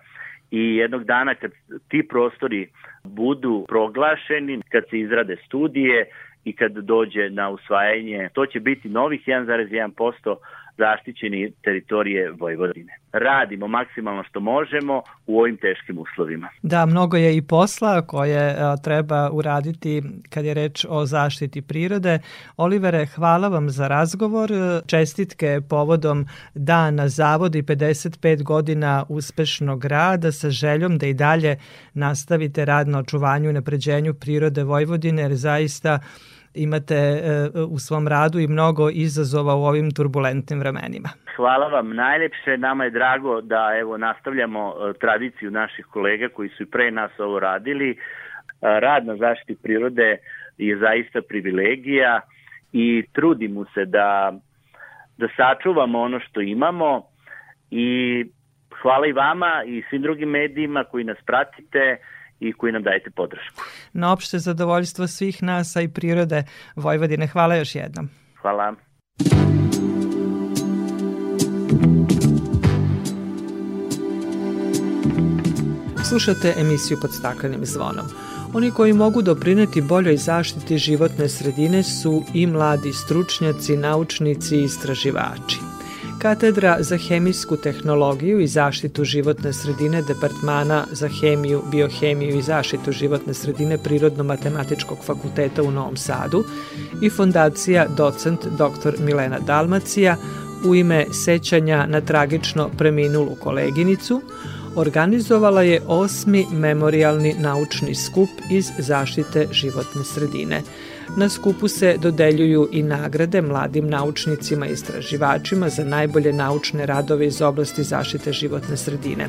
I jednog dana kad ti prostori budu proglašeni, kad se izrade studije i kad dođe na usvajanje, to će biti novih 1,1% zaštićeni teritorije Vojvodine. Radimo maksimalno što možemo u ovim teškim uslovima. Da, mnogo je i posla koje a, treba uraditi kad je reč o zaštiti prirode. Olivere, hvala vam za razgovor. Čestitke povodom dana zavodi 55 godina uspešnog rada sa željom da i dalje nastavite rad na očuvanju i napređenju prirode Vojvodine, jer zaista imate e, u svom radu i mnogo izazova u ovim turbulentnim vremenima. Hvala vam najlepše, nama je drago da evo nastavljamo e, tradiciju naših kolega koji su i pre nas ovo radili. E, rad na zaštiti prirode je zaista privilegija i trudimo se da da sačuvamo ono što imamo i hvala i vama i svim drugim medijima koji nas pratite i koji nam dajete podršku. Na opšte zadovoljstvo svih nas, a i prirode Vojvodine. Hvala još jednom. Hvala. Slušate emisiju pod staklenim zvonom. Oni koji mogu doprineti boljoj zaštiti životne sredine su i mladi stručnjaci, naučnici i istraživači. Katedra za hemijsku tehnologiju i zaštitu životne sredine Departmana za hemiju, biohemiju i zaštitu životne sredine Prirodno-matematičkog fakulteta u Novom Sadu i fondacija docent dr. Milena Dalmacija u ime sećanja na tragično preminulu koleginicu organizovala je osmi memorialni naučni skup iz zaštite životne sredine. Na skupu se dodeljuju i nagrade mladim naučnicima i istraživačima za najbolje naučne radove iz oblasti zaštite životne sredine.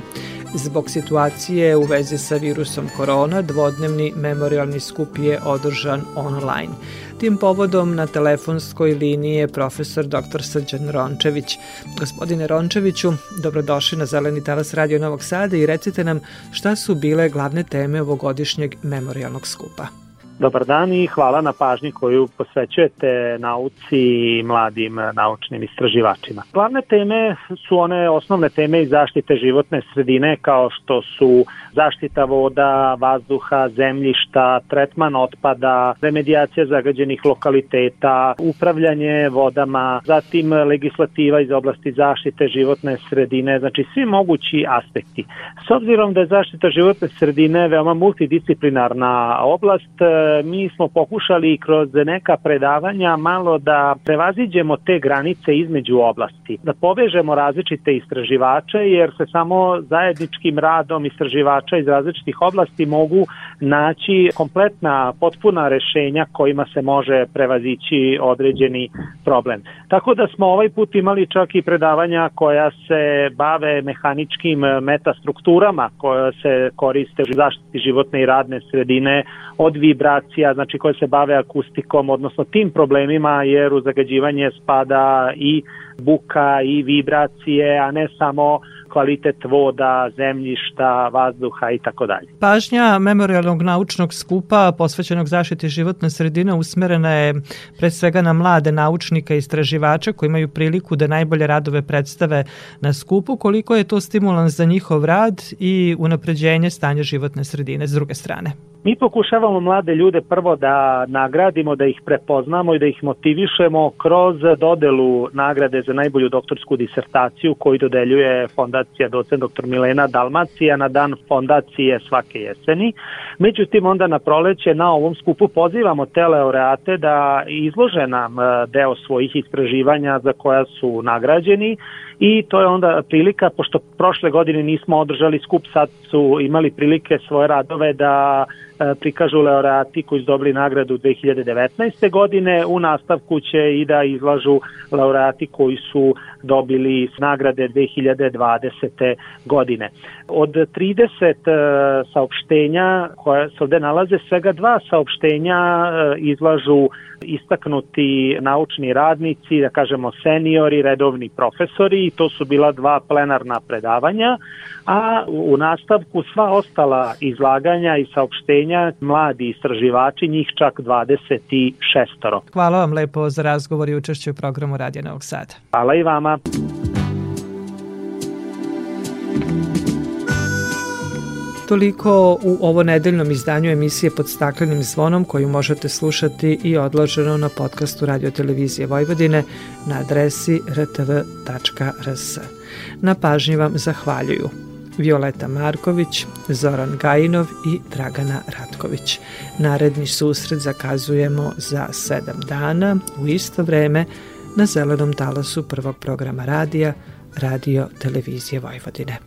Zbog situacije u vezi sa virusom korona, dvodnevni memorialni skup je održan online. Tim povodom na telefonskoj liniji je profesor dr. Srđan Rončević. Gospodine Rončeviću, dobrodošli na Zeleni talas Radio Novog Sada i recite nam šta su bile glavne teme ovogodišnjeg memorialnog skupa. Dobar dan i hvala na pažnji koju posvećujete nauci i mladim naučnim istraživačima. Glavne teme su one osnovne teme iz zaštite životne sredine kao što su zaštita voda, vazduha, zemljišta, tretman otpada, remedijacija zagađenih lokaliteta, upravljanje vodama, zatim legislativa iz oblasti zaštite životne sredine, znači svi mogući aspekti. S obzirom da je zaštita životne sredine veoma multidisciplinarna oblast, mi smo pokušali kroz neka predavanja malo da prevaziđemo te granice između oblasti, da povežemo različite istraživače jer se samo zajedničkim radom istraživača iz različitih oblasti mogu naći kompletna, potpuna rešenja kojima se može prevazići određeni problem. Tako da smo ovaj put imali čak i predavanja koja se bave mehaničkim metastrukturama koja se koriste u zaštiti životne i radne sredine od vibracija, znači koje se bave akustikom, odnosno tim problemima jer u zagađivanje spada i buka i vibracije, a ne samo kvalitet voda, zemljišta, vazduha i tako dalje. Pažnja memorialnog naučnog skupa posvećenog zaštiti životne sredine usmerena je pre svega na mlade naučnika i istraživača koji imaju priliku da najbolje radove predstave na skupu, koliko je to stimulans za njihov rad i unapređenje stanja životne sredine s druge strane. Mi pokušavamo mlade ljude prvo da nagradimo, da ih prepoznamo i da ih motivišemo kroz dodelu nagrade za najbolju doktorsku disertaciju koju dodeljuje fondacija docent dr. Milena Dalmacija na dan fondacije svake jeseni. Međutim, onda na proleće na ovom skupu pozivamo te laureate da izlože nam e, deo svojih istraživanja za koja su nagrađeni i to je onda prilika, pošto prošle godine nismo održali skup, sad su imali prilike svoje radove da prikažu laureati koji su dobili nagradu 2019. godine, u nastavku će i da izlažu laureati koji su dobili nagrade 2020. godine. Od 30 e, saopštenja koje se ovde nalaze, svega dva saopštenja e, izlažu istaknuti naučni radnici, da kažemo seniori, redovni profesori i to su bila dva plenarna predavanja, a u nastavku sva ostala izlaganja i saopštenja mladi istraživači, njih čak 26. Hvala vam lepo za razgovor i učešće u programu Radija Novog Sada. Hvala i vama. Toliko u ovo nedeljnom izdanju emisije pod staklenim zvonom koju možete slušati i odloženo na podcastu Radio Televizije Vojvodine na adresi rtv.rs. Na pažnji vam zahvaljuju Violeta Marković, Zoran Gajinov i Dragana Ratković. Naredni susret zakazujemo za sedam dana u isto vreme na zelenom talasu prvog programa radija Radio Televizije Vojvodine.